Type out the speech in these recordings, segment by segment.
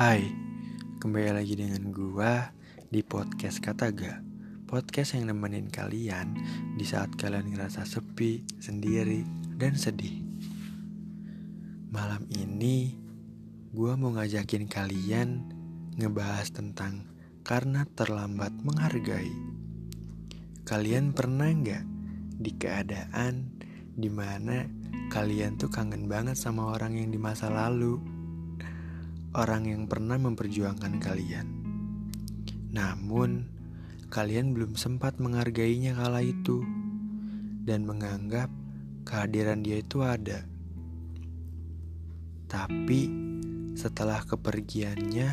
Hai, kembali lagi dengan gua di podcast Kataga Podcast yang nemenin kalian di saat kalian ngerasa sepi, sendiri, dan sedih. Malam ini gua mau ngajakin kalian ngebahas tentang karena terlambat menghargai. Kalian pernah nggak di keadaan di mana kalian tuh kangen banget sama orang yang di masa lalu, orang yang pernah memperjuangkan kalian. Namun, kalian belum sempat menghargainya kala itu dan menganggap kehadiran dia itu ada. Tapi, setelah kepergiannya,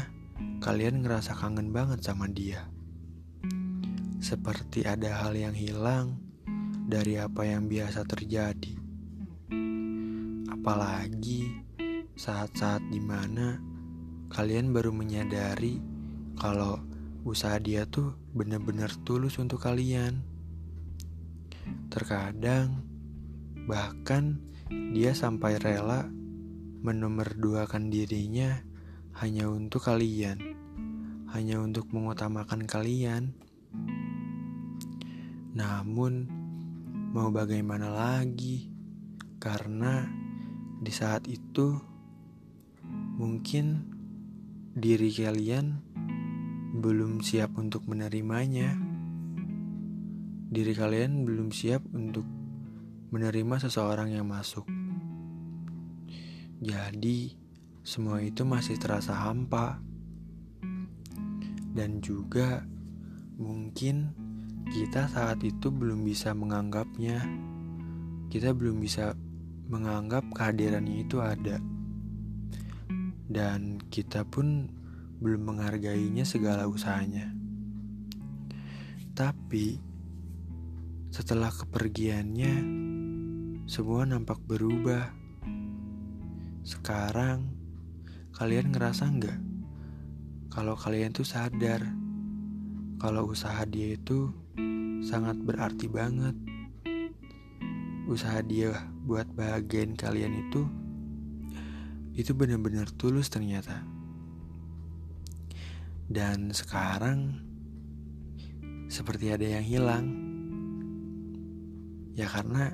kalian ngerasa kangen banget sama dia. Seperti ada hal yang hilang dari apa yang biasa terjadi. Apalagi saat-saat di mana kalian baru menyadari kalau usaha dia tuh bener-bener tulus untuk kalian. Terkadang bahkan dia sampai rela menomorduakan dirinya hanya untuk kalian, hanya untuk mengutamakan kalian. Namun, mau bagaimana lagi? Karena di saat itu mungkin diri kalian belum siap untuk menerimanya. Diri kalian belum siap untuk menerima seseorang yang masuk. Jadi, semua itu masih terasa hampa. Dan juga mungkin kita saat itu belum bisa menganggapnya. Kita belum bisa menganggap kehadirannya itu ada. Dan kita pun belum menghargainya segala usahanya. Tapi setelah kepergiannya, semua nampak berubah. Sekarang, kalian ngerasa nggak kalau kalian tuh sadar kalau usaha dia itu sangat berarti banget usaha dia buat bahagiain kalian itu itu benar-benar tulus ternyata. Dan sekarang seperti ada yang hilang. Ya karena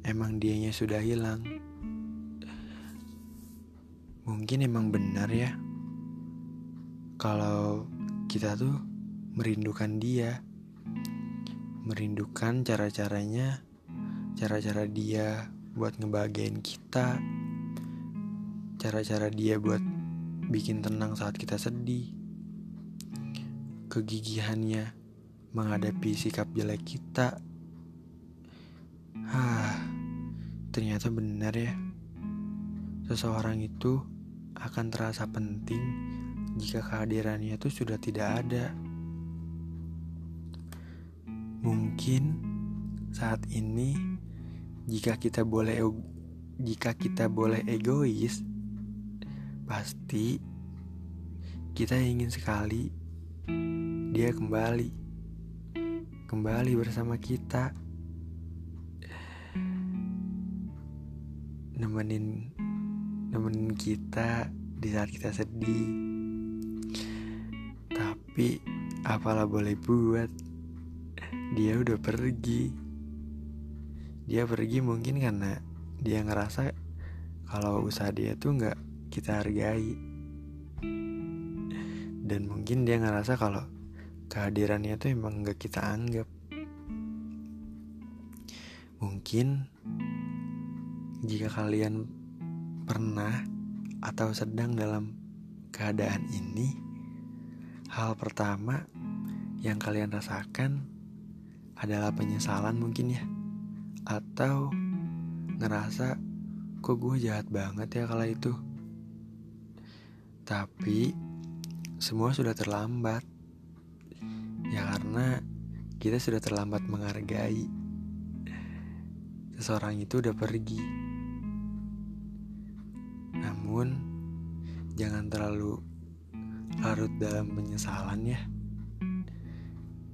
emang dianya sudah hilang. Mungkin emang benar ya. Kalau kita tuh merindukan dia. Merindukan cara-caranya cara-cara dia buat ngebahagiain kita, cara-cara dia buat bikin tenang saat kita sedih, kegigihannya menghadapi sikap jelek kita. Hah, ternyata benar ya. Seseorang itu akan terasa penting jika kehadirannya itu sudah tidak ada. Mungkin saat ini jika kita boleh jika kita boleh egois, pasti kita ingin sekali dia kembali. Kembali bersama kita. Nemenin nemenin kita di saat kita sedih. Tapi apalah boleh buat? Dia udah pergi. Dia pergi mungkin karena dia ngerasa kalau usaha dia tuh nggak kita hargai. Dan mungkin dia ngerasa kalau kehadirannya tuh emang nggak kita anggap. Mungkin jika kalian pernah atau sedang dalam keadaan ini hal pertama yang kalian rasakan adalah penyesalan mungkin ya. Atau ngerasa kok gue jahat banget ya kala itu tapi semua sudah terlambat ya karena kita sudah terlambat menghargai seseorang itu udah pergi namun jangan terlalu larut dalam penyesalan ya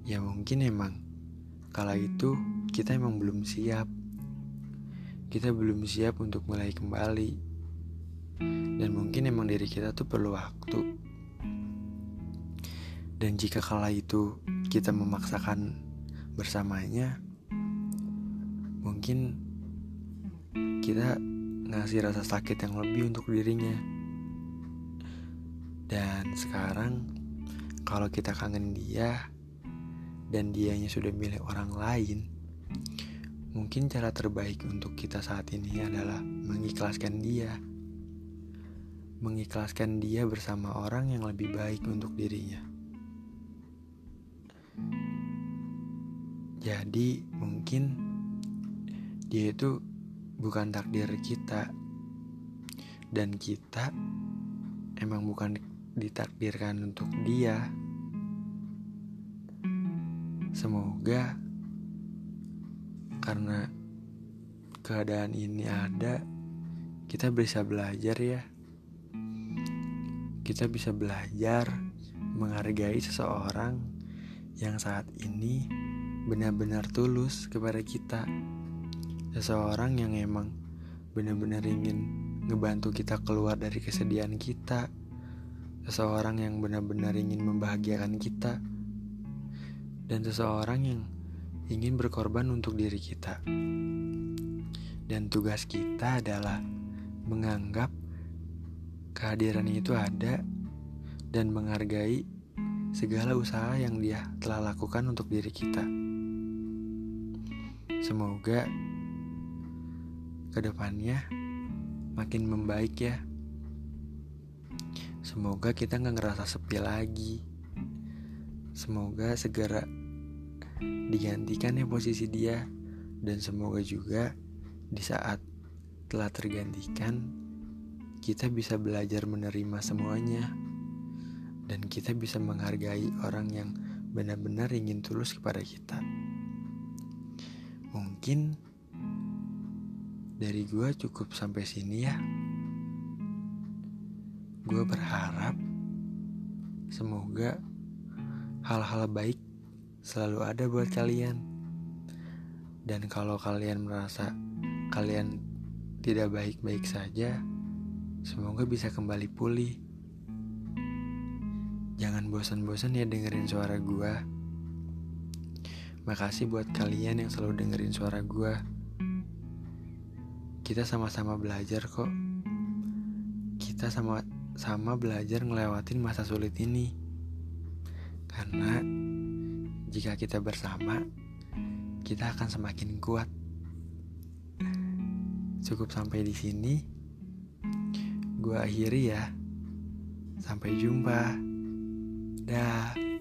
ya mungkin emang kala itu kita emang belum siap. Kita belum siap untuk mulai kembali. Dan mungkin emang diri kita tuh perlu waktu. Dan jika kala itu kita memaksakan bersamanya, mungkin kita ngasih rasa sakit yang lebih untuk dirinya. Dan sekarang kalau kita kangen dia dan dianya sudah milih orang lain, mungkin cara terbaik untuk kita saat ini adalah mengikhlaskan dia. Mengikhlaskan dia bersama orang yang lebih baik untuk dirinya. Jadi mungkin dia itu bukan takdir kita dan kita emang bukan ditakdirkan untuk dia. Semoga karena keadaan ini ada, kita bisa belajar ya. Kita bisa belajar menghargai seseorang yang saat ini benar-benar tulus kepada kita. Seseorang yang emang benar-benar ingin ngebantu kita keluar dari kesedihan kita. Seseorang yang benar-benar ingin membahagiakan kita. Dan seseorang yang ingin berkorban untuk diri kita. Dan tugas kita adalah menganggap kehadiran itu ada dan menghargai segala usaha yang dia telah lakukan untuk diri kita. Semoga ke depannya makin membaik ya. Semoga kita nggak ngerasa sepi lagi. Semoga segera digantikan ya posisi dia dan semoga juga di saat telah tergantikan kita bisa belajar menerima semuanya dan kita bisa menghargai orang yang benar-benar ingin tulus kepada kita mungkin dari gue cukup sampai sini ya. Gue berharap semoga hal-hal baik selalu ada buat kalian. Dan kalau kalian merasa kalian tidak baik-baik saja, semoga bisa kembali pulih. Jangan bosan-bosan ya dengerin suara gue. Makasih buat kalian yang selalu dengerin suara gue. Kita sama-sama belajar kok. Kita sama-sama belajar ngelewatin masa sulit ini. Karena jika kita bersama, kita akan semakin kuat. Cukup sampai di sini. Gue akhiri ya. Sampai jumpa. Dah.